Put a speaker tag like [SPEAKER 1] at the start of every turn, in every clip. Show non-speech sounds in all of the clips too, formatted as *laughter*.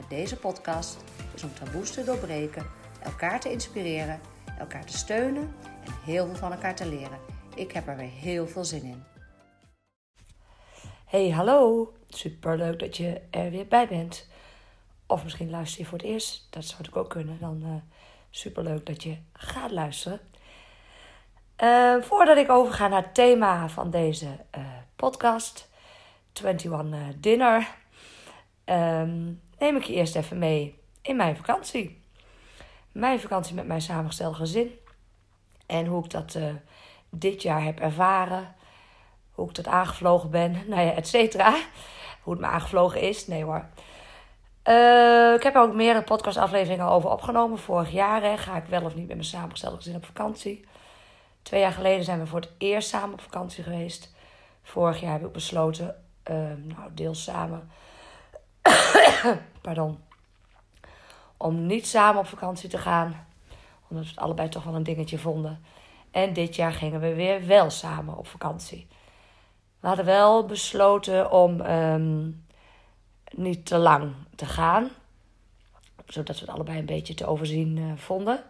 [SPEAKER 1] met deze podcast is om taboes te doorbreken, elkaar te inspireren, elkaar te steunen en heel veel van elkaar te leren. Ik heb er weer heel veel zin in. Hey, hallo. Super leuk dat je er weer bij bent. Of misschien luister je voor het eerst. Dat zou natuurlijk ook kunnen. Dan uh, super leuk dat je gaat luisteren. Uh, voordat ik overga naar het thema van deze uh, podcast, 21 Dinner, um, neem ik je eerst even mee in mijn vakantie. Mijn vakantie met mijn samengestelde gezin. En hoe ik dat uh, dit jaar heb ervaren. Hoe ik dat aangevlogen ben. *laughs* Nou ja, et cetera. Hoe het me aangevlogen is. Nee hoor. Uh, ik heb ook meerdere podcastafleveringen over opgenomen. Vorig jaar ga ik wel of niet met mijn samengestelde gezin op vakantie. Twee jaar geleden zijn we voor het eerst samen op vakantie geweest. Vorig jaar heb ik besloten, uh, nou deels samen, *coughs* pardon, om niet samen op vakantie te gaan. Omdat we het allebei toch wel een dingetje vonden. En dit jaar gingen we weer wel samen op vakantie. We hadden wel besloten om um, niet te lang te gaan. Zodat we het allebei een beetje te overzien uh, vonden.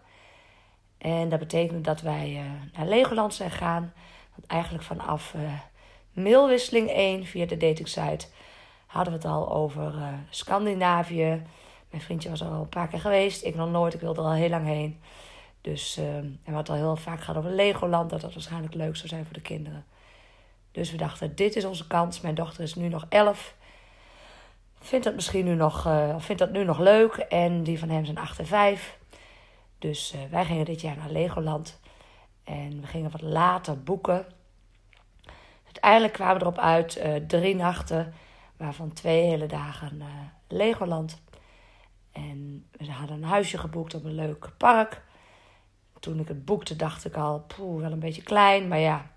[SPEAKER 1] En dat betekende dat wij uh, naar Legoland zijn gaan. Want eigenlijk vanaf uh, mailwisseling 1 via de datingsite hadden we het al over uh, Scandinavië. Mijn vriendje was al een paar keer geweest. Ik nog nooit. Ik wilde er al heel lang heen. Dus, uh, en we hadden al heel vaak gehad over Legoland. Dat dat waarschijnlijk leuk zou zijn voor de kinderen. Dus we dachten, dit is onze kans. Mijn dochter is nu nog 11. Vindt dat misschien nu nog, uh, vindt dat nu nog leuk. En die van hem zijn 8 en 5. Dus uh, wij gingen dit jaar naar Legoland. En we gingen wat later boeken. Uiteindelijk kwamen we erop uit drie nachten waarvan twee hele dagen uh, Legoland. En we hadden een huisje geboekt op een leuk park. Toen ik het boekte, dacht ik al, poeh, wel een beetje klein. Maar ja,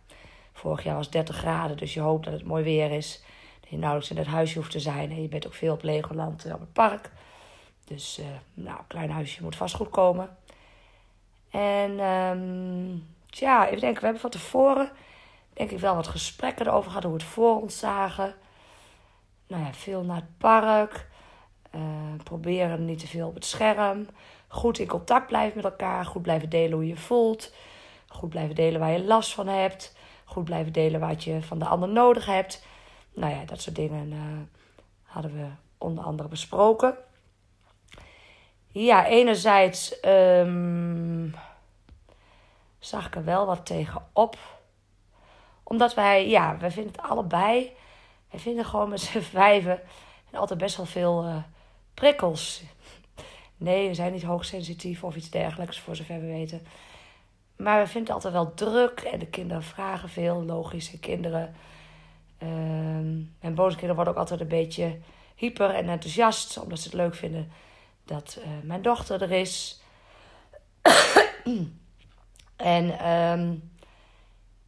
[SPEAKER 1] vorig jaar was 30 graden, dus je hoopt dat het mooi weer is. Dat je nauwelijks in het huisje hoeft te zijn. En je bent ook veel op Legoland uh, op het park. Dus, uh, nou, een klein huisje moet vast goed komen. En, um, tja, even denken, we hebben van tevoren, denk ik, wel wat gesprekken erover gehad, hoe we het voor ons zagen nou ja, veel naar het park. Uh, proberen niet te veel op het scherm. Goed in contact blijven met elkaar. Goed blijven delen hoe je voelt. Goed blijven delen waar je last van hebt. Goed blijven delen wat je van de ander nodig hebt. Nou ja, dat soort dingen uh, hadden we onder andere besproken. Ja, enerzijds um, zag ik er wel wat tegenop. Omdat wij, ja, wij vinden het allebei wij vinden gewoon met *laughs* z'n vijven altijd best wel veel uh, prikkels. Nee, we zijn niet hoogsensitief of iets dergelijks, voor zover we weten. Maar we vinden het altijd wel druk en de kinderen vragen veel, logische kinderen. Mijn bonuskinderen worden ook altijd een beetje hyper en enthousiast, omdat ze het leuk vinden dat uh, mijn dochter er is. *clears throat* en um,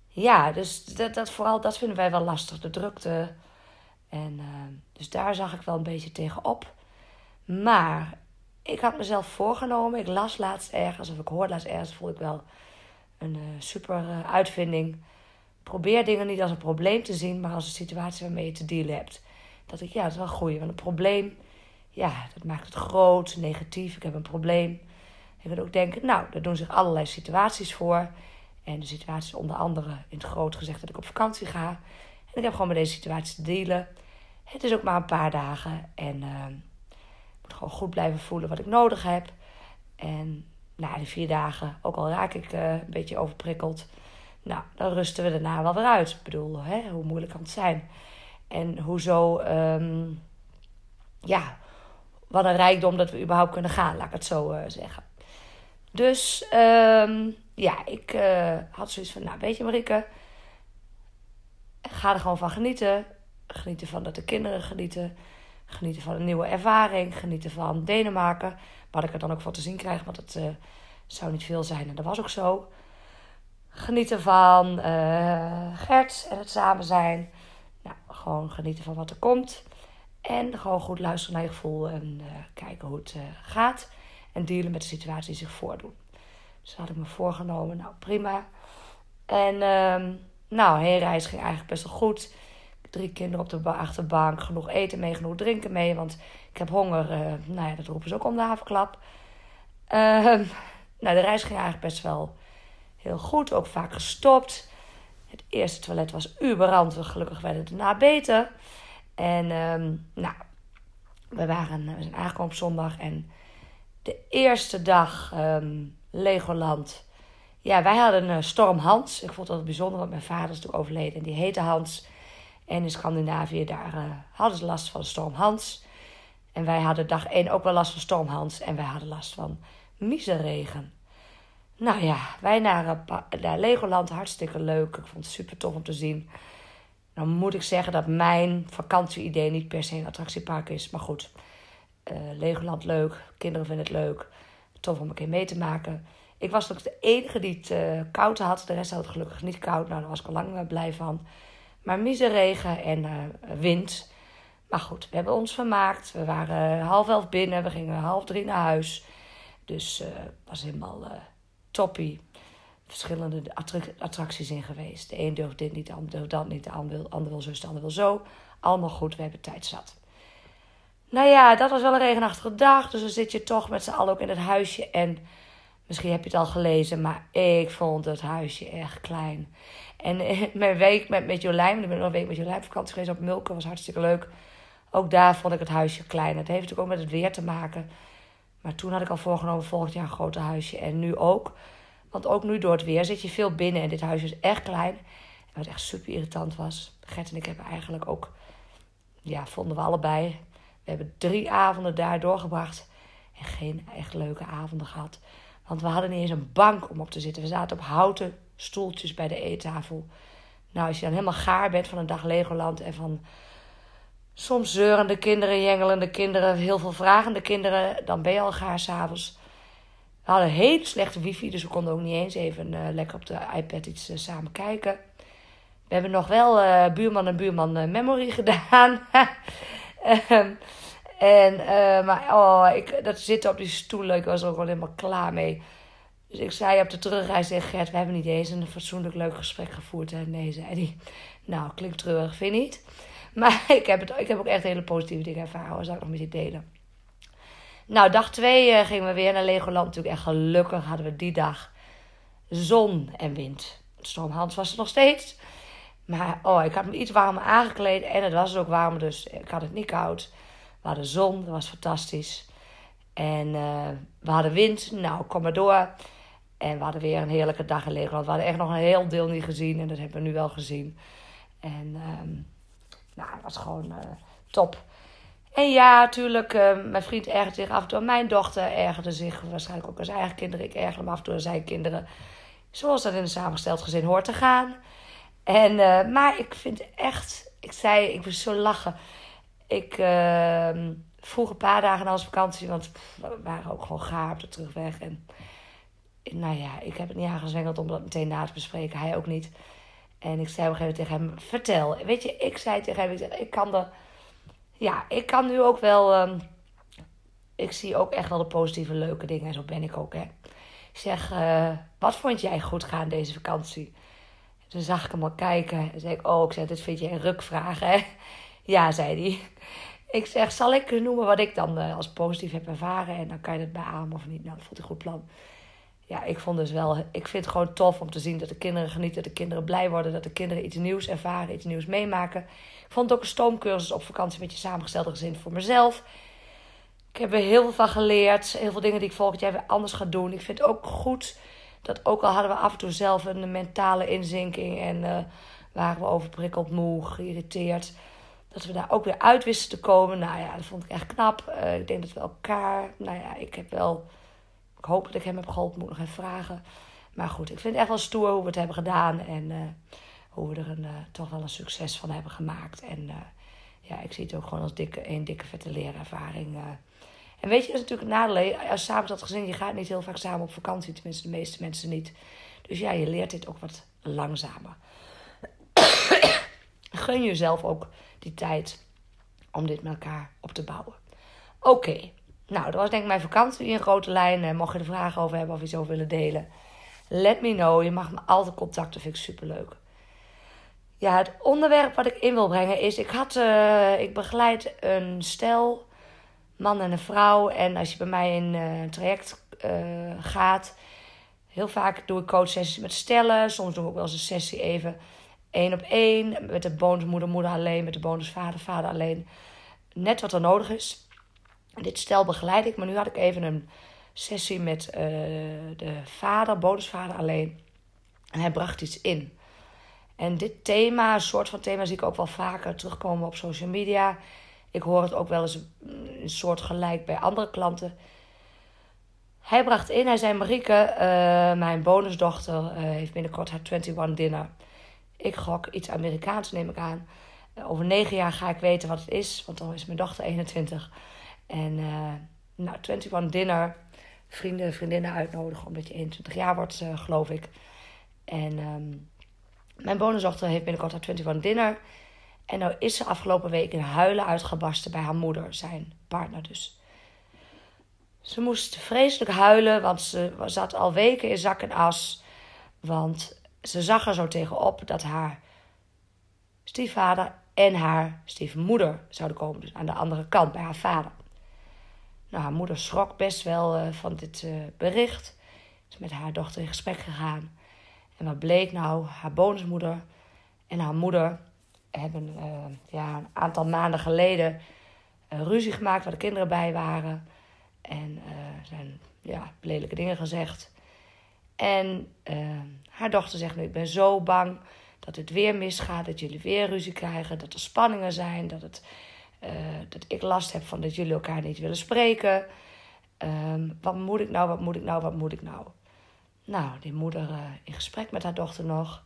[SPEAKER 1] ja, dus dat, dat, vooral dat vinden wij wel lastig, de drukte. En uh, dus daar zag ik wel een beetje tegenop. Maar ik had mezelf voorgenomen. Ik las laatst ergens, of ik hoorde laatst ergens, voel ik wel een uh, super uh, uitvinding. Probeer dingen niet als een probleem te zien, maar als een situatie waarmee je te dealen hebt. Dat ik, ja, dat is wel goed. Want een probleem, ja, dat maakt het groot, negatief. Ik heb een probleem. Je kunt ook denken, nou, daar doen zich allerlei situaties voor. En de situatie is onder andere in het groot gezegd dat ik op vakantie ga. En ik heb gewoon met deze situatie te dealen. Het is ook maar een paar dagen. En uh, ik moet gewoon goed blijven voelen wat ik nodig heb. En na die vier dagen, ook al raak ik uh, een beetje overprikkeld. Nou, dan rusten we daarna wel weer uit. Ik bedoel, hè, hoe moeilijk kan het zijn? En hoezo, um, ja, wat een rijkdom dat we überhaupt kunnen gaan, laat ik het zo uh, zeggen. Dus um, ja, ik uh, had zoiets van, nou weet je Marike, ga er gewoon van genieten. Genieten van dat de kinderen genieten. Genieten van een nieuwe ervaring. Genieten van Denemarken. Wat ik er dan ook voor te zien krijg, want het uh, zou niet veel zijn. En dat was ook zo. Genieten van uh, Gert en het samen zijn. Nou, gewoon genieten van wat er komt. En gewoon goed luisteren naar je gevoel en uh, kijken hoe het gaat. En dealen met de situaties die zich voordoen. Dus had ik me voorgenomen. Nou, prima. En uh, nou, heenreis ging eigenlijk best wel goed. Drie kinderen op de achterbank. Genoeg eten mee, genoeg drinken mee. Want ik heb honger. Uh, nou ja, dat roepen ze ook om de havenklap. Uh, nou, de reis ging eigenlijk best wel heel goed. Ook vaak gestopt. Het eerste toilet was uberrand. Gelukkig werd het daarna beter. En um, nou, we, waren, we zijn aangekomen op zondag. En de eerste dag um, Legoland. Ja, wij hadden een storm Hans. Ik vond dat bijzonder, want mijn vader is natuurlijk overleden. En die heette Hans. En in Scandinavië, daar uh, hadden ze last van storm Hans. En wij hadden dag 1 ook wel last van storm Hans. En wij hadden last van miseregen. Nou ja, wij naar, naar Legoland, hartstikke leuk. Ik vond het super tof om te zien. Dan moet ik zeggen dat mijn vakantieidee niet per se een attractiepark is. Maar goed, uh, Legoland leuk, kinderen vinden het leuk. Tof om een keer mee te maken. Ik was ook de enige die het koud had. De rest had het gelukkig niet koud. Nou, daar was ik al lang blij van. Maar miseregen en uh, wind. Maar goed, we hebben ons vermaakt. We waren half elf binnen. We gingen half drie naar huis. Dus het uh, was helemaal toppie. Verschillende attracties in geweest. De een durft dit niet, de ander dat niet. De ander wil, ander wil zo, de ander wil zo. Allemaal goed, we hebben tijd zat. Nou ja, dat was wel een regenachtige dag. Dus dan zit je toch met z'n allen ook in het huisje. En misschien heb je het al gelezen, maar ik vond het huisje echt klein. En *laughs* mijn week met, met Jolijn, ik ben nog een week met Jolijn vakantie geweest op Mulken, was hartstikke leuk. Ook daar vond ik het huisje klein. Het heeft natuurlijk ook met het weer te maken. Maar toen had ik al voorgenomen volgend jaar een groter huisje. En nu ook. Want ook nu door het weer zit je veel binnen. En dit huisje is echt klein. Wat echt super irritant was. Gert en ik hebben eigenlijk ook... Ja, vonden we allebei. We hebben drie avonden daar doorgebracht. En geen echt leuke avonden gehad. Want we hadden niet eens een bank om op te zitten. We zaten op houten stoeltjes bij de eettafel. Nou, als je dan helemaal gaar bent van een dag Legoland en van soms zeurende kinderen, jengelende kinderen, heel veel vragende kinderen, dan ben je al gaar s'avonds. We hadden hele slechte wifi, dus we konden ook niet eens even uh, lekker op de iPad iets uh, samen kijken. We hebben nog wel uh, buurman en buurman memory *laughs* gedaan. um, en, maar oh, ik, dat zitten op die stoelen, ik was er ook wel helemaal klaar mee. Dus ik zei op de terugreis tegen Gert, we hebben niet eens een fatsoenlijk leuk gesprek gevoerd. En nee, zei hij. Nou, klinkt treurig, vind je niet? *laughs* Maar ik heb, het, ik heb ook echt hele positieve dingen ervaren. Dat zal ik nog met je delen. Nou, dag twee uh, gingen we weer naar Legoland. Natuurlijk echt gelukkig hadden we die dag zon en wind. Storm Hans was er nog steeds. Maar oh, ik had me iets warmer aangekleed. En het was ook warm, dus ik had het niet koud. We hadden zon, dat was fantastisch. En uh, we hadden wind. Nou, kom maar door. En we hadden weer een heerlijke dag in Legoland. We hadden echt nog een heel deel niet gezien. En dat hebben we nu wel gezien. En um, nou, het was gewoon uh, top. En ja, natuurlijk, uh, mijn vriend ergerde zich af en toe. Mijn dochter ergerde zich waarschijnlijk ook aan zijn eigen kinderen. Ik ergerde me af en toe aan zijn kinderen. Zoals dat in een samengesteld gezin hoort te gaan. En, maar ik vind echt, ik zei, ik moest zo lachen. Ik uh, vroeg een paar dagen na onze vakantie, want we waren ook gewoon gaar op de terugweg. En nou ja, ik heb het niet aangezwengeld om dat meteen na te bespreken. Hij ook niet. En ik zei op een gegeven tegen hem: Vertel. Weet je, ik zei tegen hem: Ik, ik kan de. Ja, ik kan nu ook wel. Um, ik zie ook echt wel de positieve, leuke dingen. En zo ben ik ook, hè. Ik zeg: uh, Wat vond jij goed gaan deze vakantie? Toen zag ik hem al kijken. En zei ik: Oh, ik zeg: Dit vind je een rukvraag, hè? Ja, zei hij. Ik zeg: Zal ik noemen wat ik dan uh, als positief heb ervaren? En dan kan je het beamen of niet. Nou, dat vond ik een goed plan ja, ik vond dus wel, ik vind het gewoon tof om te zien dat de kinderen genieten, dat de kinderen blij worden, dat de kinderen iets nieuws ervaren, iets nieuws meemaken. Ik vond ook een stoomcursus op vakantie met je samengestelde gezin voor mezelf. Ik heb er heel veel van geleerd, heel veel dingen die ik volgend jaar weer anders ga doen. Ik vind het ook goed dat ook al hadden we af en toe zelf een mentale inzinking en uh, waren we overprikkeld, moe, geïrriteerd, dat we daar ook weer uit wisten te komen. Nou ja, dat vond ik echt knap. Uh, ik denk dat we elkaar, nou ja, ik heb wel ik hoop dat ik hem heb geholpen, moet nog even vragen. Maar goed, ik vind het echt wel stoer hoe we het hebben gedaan. En uh, hoe we er een, uh, toch wel een succes van hebben gemaakt. En ja, ik zie het ook gewoon als dikke, een dikke vette leerervaring. En weet je, dat is natuurlijk een nadeel. Als samen dat gezin, je gaat niet heel vaak samen op vakantie. Tenminste, de meeste mensen niet. Dus ja, je leert dit ook wat langzamer. Gun jezelf ook die tijd om dit met elkaar op te bouwen. Oké, nou, dat was denk ik mijn vakantie in grote lijnen. Mocht je er vragen over hebben of iets over willen delen, let me know. Je mag me altijd contacten, vind ik superleuk. Ja, het onderwerp wat ik in wil brengen is: ik, had, uh, ik begeleid een stel, man en een vrouw. En als je bij mij in een traject uh, gaat, heel vaak doe ik coachsessies met stellen. Soms doe ik ook wel eens een sessie even één op één. Met de bonusmoeder, moeder alleen. Met de bonusvader, vader alleen. Net wat er nodig is. Dit stel begeleid ik. Maar nu had ik even een sessie met uh, de vader, bonusvader alleen. En hij bracht iets in. En dit thema, een soort van thema, zie ik ook wel vaker terugkomen op social media. Ik hoor het ook wel eens een soort gelijk bij andere klanten. Hij bracht in, hij zei: Marieke, uh, mijn bonusdochter uh, heeft binnenkort haar 21 dinner. Ik gok iets Amerikaans, neem ik aan. over negen jaar ga ik weten wat het is, want dan is mijn dochter 21. En uh, nou, 21 dinner, vrienden, vriendinnen uitnodigen omdat je 21 jaar wordt, geloof ik. En um, mijn bonusdochter heeft binnenkort haar 21 dinner. En nou is ze afgelopen week in huilen uitgebarsten bij haar moeder, zijn partner dus. Ze moest vreselijk huilen, want ze zat al weken in zak en as. Want ze zag er zo tegenop dat haar stiefvader en haar stiefmoeder zouden komen. Dus aan de andere kant, bij haar vader. Nou, haar moeder schrok best wel uh, van dit uh, bericht. Is met haar dochter in gesprek gegaan. En wat bleek nou? Haar bonusmoeder en haar moeder hebben uh, ja, een aantal maanden geleden ruzie gemaakt waar de kinderen bij waren. En zijn ja, lelijke dingen gezegd. En haar dochter zegt nu: Ik ben zo bang dat het weer misgaat, dat jullie weer ruzie krijgen, dat er spanningen zijn, dat, het, uh, dat ik last heb van dat jullie elkaar niet willen spreken. Um, wat moet ik nou, wat moet ik nou, wat moet ik nou? Nou, die moeder uh, in gesprek met haar dochter nog.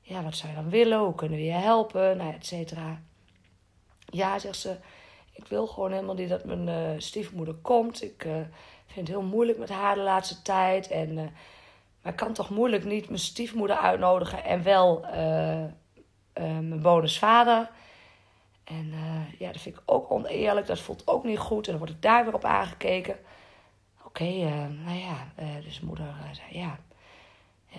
[SPEAKER 1] Ja, wat zou je dan willen? Hoe kunnen we je helpen? Nou, et cetera. Ja, zegt ze, ik wil gewoon helemaal niet dat mijn stiefmoeder komt. Ik vind het heel moeilijk met haar de laatste tijd. En maar ik kan toch moeilijk niet mijn stiefmoeder uitnodigen en wel uh, uh, mijn bonusvader. En uh, ja, dat vind ik ook oneerlijk. Dat voelt ook niet goed. En dan word ik daar weer op aangekeken. Oké, nou ja. dus moeder zei, ja,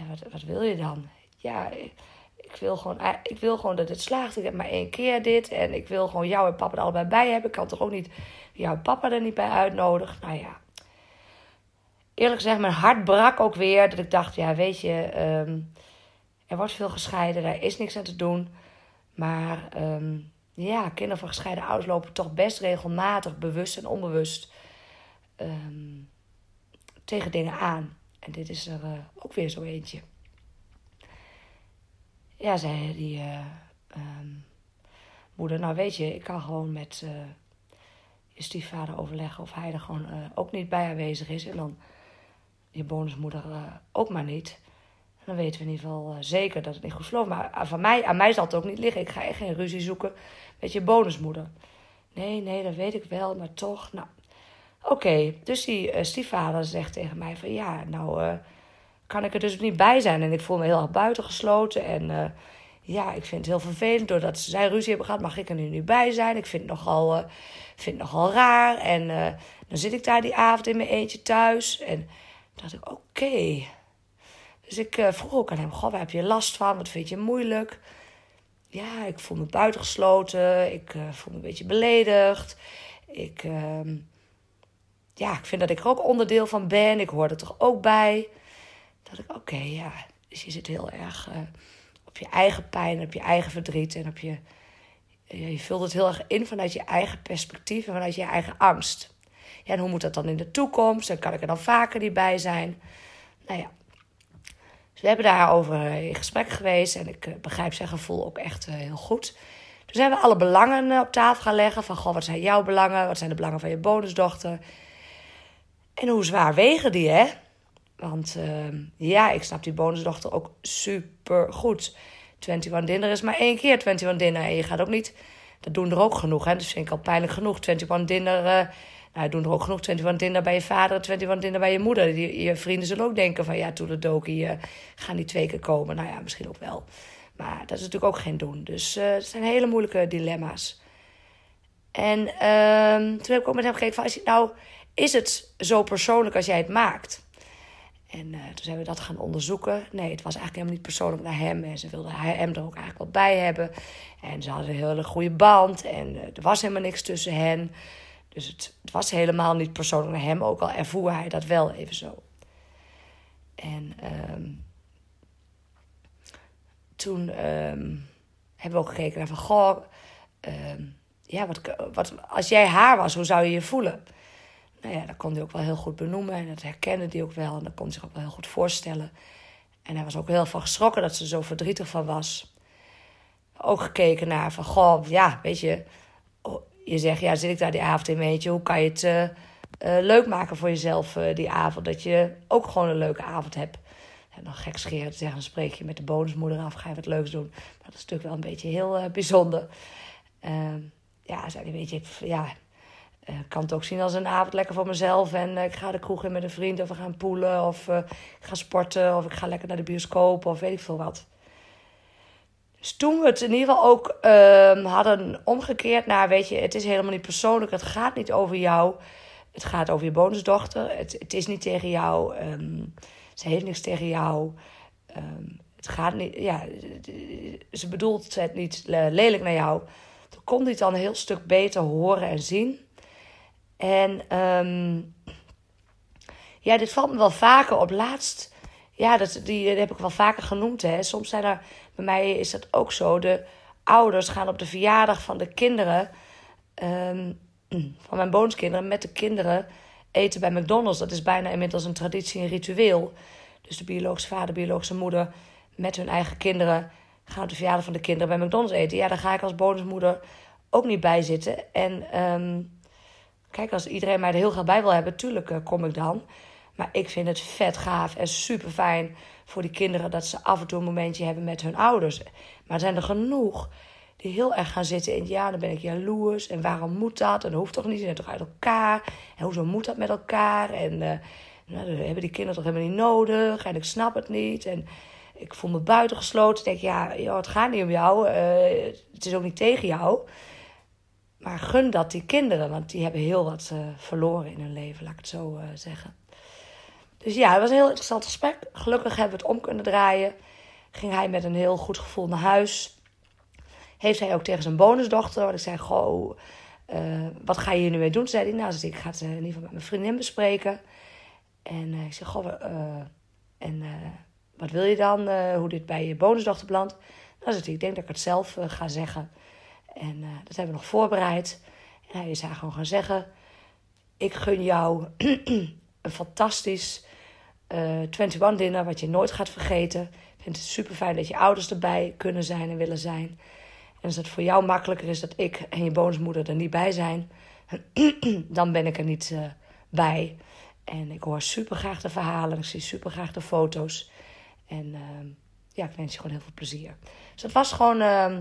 [SPEAKER 1] wat, wat wil je dan? Ja, ik, ik, wil gewoon, ik wil gewoon dat het slaagt. Ik heb maar één keer dit. En ik wil gewoon jou en papa er allebei bij hebben. Ik kan toch ook niet jouw papa er niet bij uitnodigen? Nou ja, eerlijk gezegd, mijn hart brak ook weer. Dat ik dacht, ja, weet je, um, er wordt veel gescheiden, daar is niks aan te doen. Maar um, ja, kinderen van gescheiden ouders lopen toch best regelmatig, bewust en onbewust, um, tegen dingen aan. En dit is er uh, ook weer zo eentje. Ja, zei die uh, moeder, nou weet je, ik kan gewoon met uh, je stiefvader overleggen of hij er gewoon ook niet bij aanwezig is. En dan je bonusmoeder uh, ook maar niet. En dan weten we in ieder geval uh, zeker dat het niet goed verloopt. Maar van mij, aan mij zal het ook niet liggen. Ik ga echt geen ruzie zoeken met je bonusmoeder. Nee, nee, dat weet ik wel, maar toch. Nou, oké. Dus die stiefvader zegt tegen mij van ja, nou kan ik er dus niet bij zijn. En ik voel me heel erg buitengesloten. En ja, ik vind het heel vervelend. Doordat ze zij ruzie hebben gehad, mag ik er nu niet bij zijn. Ik vind het nogal, vind het nogal raar. En dan zit ik daar die avond in mijn eentje thuis. En dacht ik, oké. Dus ik uh, vroeg ook aan hem, goh, waar heb je last van? Wat vind je moeilijk? Ja, ik voel me buitengesloten. Ik uh, voel me een beetje beledigd. Ik, uh, ja, ik vind dat ik er ook onderdeel van ben. Ik hoor er toch ook bij. Dat ik, oké, ja. Dus je zit heel erg uh, op je eigen pijn, op je eigen verdriet. En op je, je vult het heel erg in vanuit je eigen perspectief en vanuit je eigen angst. En hoe moet dat dan in de toekomst? En kan ik er dan vaker niet bij zijn? Nou ja. Dus we hebben daarover in gesprek geweest. En ik eh, begrijp zijn gevoel ook echt eh, heel goed. Dus hebben we alle belangen eh, op tafel gaan leggen. Van, goh, wat zijn jouw belangen? Wat zijn de belangen van je bonusdochter? En hoe zwaar wegen die, hè? Want uh, ja, ik snap die bonusdochter ook super goed. 21 dinner is maar één keer 21 dinner. En je gaat ook niet dat doen er ook genoeg. Hè? Dat vind ik al pijnlijk genoeg. 21 dinner, uh, nou, doen er ook genoeg. 21 dinner bij je vader, 21 dinner bij je moeder. Die, je vrienden zullen ook denken van, ja, toeledoki, uh, gaan die twee keer komen. Nou ja, misschien ook wel. Maar dat is natuurlijk ook geen doen. Dus uh, het zijn hele moeilijke dilemma's. En uh, toen heb ik ook met hem gekeken van, als je, nou, is het zo persoonlijk als jij het maakt? En uh, toen zijn we dat gaan onderzoeken. Nee, het was eigenlijk helemaal niet persoonlijk naar hem. En ze wilde hem er ook eigenlijk wel bij hebben. En ze hadden een hele goede band. En uh, er was helemaal niks tussen hen. Dus het, het, was helemaal niet persoonlijk naar hem. Ook al ervoer hij dat wel even zo. En um, toen um, hebben we ook gekeken naar van... Goh, um, ja, wat, wat, als jij haar was, hoe zou je je voelen? Nou ja, dat kon hij ook wel heel goed benoemen. En dat herkende hij ook wel. En dat kon hij zich ook wel heel goed voorstellen. En hij was ook heel van geschrokken dat ze zo verdrietig van was. Ook gekeken naar van, goh, ja, weet je... Je zegt, ja, zit ik daar die avond in, weet je... Hoe kan je het uh, uh, leuk maken voor jezelf uh, die avond? Dat je ook gewoon een leuke avond hebt. En dan gek scheren te zeggen, dan spreek je met de bonusmoeder af. Ga je wat leuks doen. Maar dat is natuurlijk wel een beetje heel bijzonder. Ehm, ja, zei weet je, ja, ik kan het ook zien als een avond lekker voor mezelf. En ik ga de kroeg in met een vriend of we gaan poelen. Of ik ga sporten of ik ga lekker naar de bioscoop of weet ik veel wat. Dus toen we het in ieder geval ook ehm, hadden omgekeerd naar, weet je, het is helemaal niet persoonlijk. Het gaat niet over jou. Het gaat over je bonusdochter. Het, het is niet tegen jou. Um, ze heeft niks tegen jou. Um, het gaat niet, ja, ze bedoelt het niet lelijk naar jou. Toen kon hij het dan een heel stuk beter horen en zien. En ja, dit valt me wel vaker op. Laatst, ja, dat, die, dat heb ik wel vaker genoemd. Hè. Soms zijn er, bij mij is dat ook zo. De ouders gaan op de verjaardag van de kinderen, um, van mijn bonuskinderen, met de kinderen eten bij McDonald's. Dat is bijna inmiddels een traditie, een ritueel. Dus de biologische vader, de biologische moeder met hun eigen kinderen gaan op de verjaardag van de kinderen bij McDonald's eten. Ja, daar ga ik als bonusmoeder ook niet bij zitten. En um, Kijk, als iedereen mij er heel graag bij wil hebben, tuurlijk uh, kom ik dan. Maar ik vind het vet gaaf en super fijn voor die kinderen dat ze af en toe een momentje hebben met hun ouders. Maar er zijn er genoeg die heel erg gaan zitten in, ja, dan ben ik jaloers. En waarom moet dat? En dat hoeft toch niet, ze zijn toch uit elkaar? En hoezo moet dat met elkaar? En uh, nou, dat hebben die kinderen toch helemaal niet nodig? En ik snap het niet. En ik voel me buitengesloten. Ik denk, ja, joh, het gaat niet om jou. Uh, het is ook niet tegen jou. Maar gun dat die kinderen, want die hebben heel wat uh, verloren in hun leven, laat ik het zo zeggen. Dus ja, het was een heel interessant gesprek. Gelukkig hebben we het om kunnen draaien. Ging hij met een heel goed gevoel naar huis. Heeft hij ook tegen zijn bonusdochter, want ik zei, goh, uh, wat ga je hier nu mee doen? Zei hij, nou, ik ga het in ieder geval met mijn vriendin bespreken. En ik zeg, goh, en wat wil je dan, hoe dit bij je bonusdochter belandt? Nou, zei hij, ik denk dat ik het zelf ga zeggen. En dat hebben we nog voorbereid. En hij is haar gewoon gaan zeggen: Ik gun jou *clears throat* een fantastisch uh, eh, 21 dinner, wat je nooit gaat vergeten. Ik vind het super fijn dat je ouders erbij kunnen zijn en willen zijn. En als het voor jou makkelijker is dat ik en je bonusmoeder er niet bij zijn, *clears throat* dan ben ik er niet uh, bij. En ik hoor super graag de verhalen, ik zie super graag de foto's. En uh, ja, ik wens je gewoon heel veel plezier. Dus het was gewoon uh,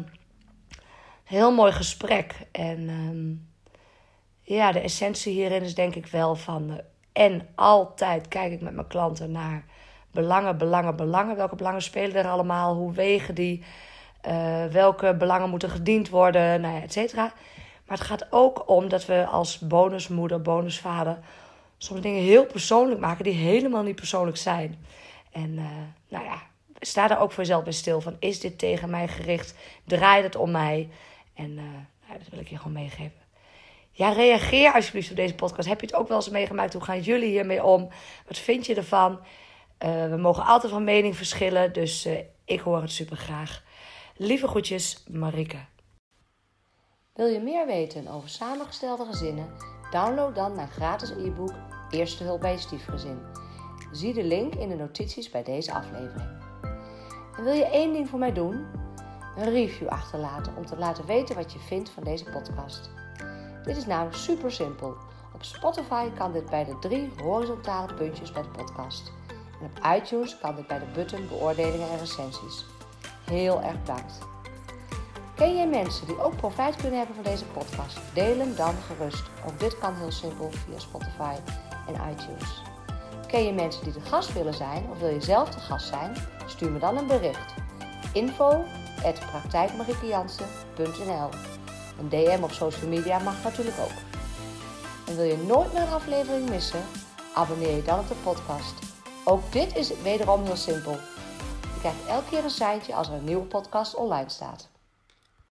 [SPEAKER 1] heel mooi gesprek. En um, ja, de essentie hierin is denk ik wel van. En altijd kijk ik met mijn klanten naar belangen, belangen, belangen. Welke belangen spelen er allemaal? Hoe wegen die? Uh, welke belangen moeten gediend worden? Nou ja, et cetera. Maar het gaat ook om dat we als bonusmoeder, bonusvader soms dingen heel persoonlijk maken die helemaal niet persoonlijk zijn. En uh, nou ja, sta daar ook voor jezelf bij stil van is dit tegen mij gericht? Draait het om mij? En uh, nou, dat wil ik je gewoon meegeven. Ja, reageer alsjeblieft op deze podcast. Heb je het ook wel eens meegemaakt? Hoe gaan jullie hiermee om? Wat vind je ervan? Uh, we mogen altijd van mening verschillen, dus uh, ik hoor het super graag. Lieve groetjes, Marike.
[SPEAKER 2] Wil je meer weten over samengestelde gezinnen? Download dan mijn gratis e-book Eerste hulp bij je stiefgezin. Zie de link in de notities bij deze aflevering. En wil je één ding voor mij doen? een review achterlaten om te laten weten wat je vindt van deze podcast. Dit is namelijk super simpel. Op Spotify kan dit bij de drie horizontale puntjes bij de podcast. En op iTunes kan dit bij de button beoordelingen en recensies. Heel erg bedankt. Ken jij mensen die ook profijt kunnen hebben van deze podcast? Deel hem dan gerust. Ook dit kan heel simpel via Spotify en iTunes. Ken je mensen die de gast willen zijn of wil je zelf de gast zijn? Stuur me dan een bericht. Info Een DM op social media mag natuurlijk ook. En wil je nooit meer een aflevering missen? Abonneer je dan op de podcast. Ook dit is wederom heel simpel. Je krijgt elke keer een seintje als er een nieuwe podcast online staat.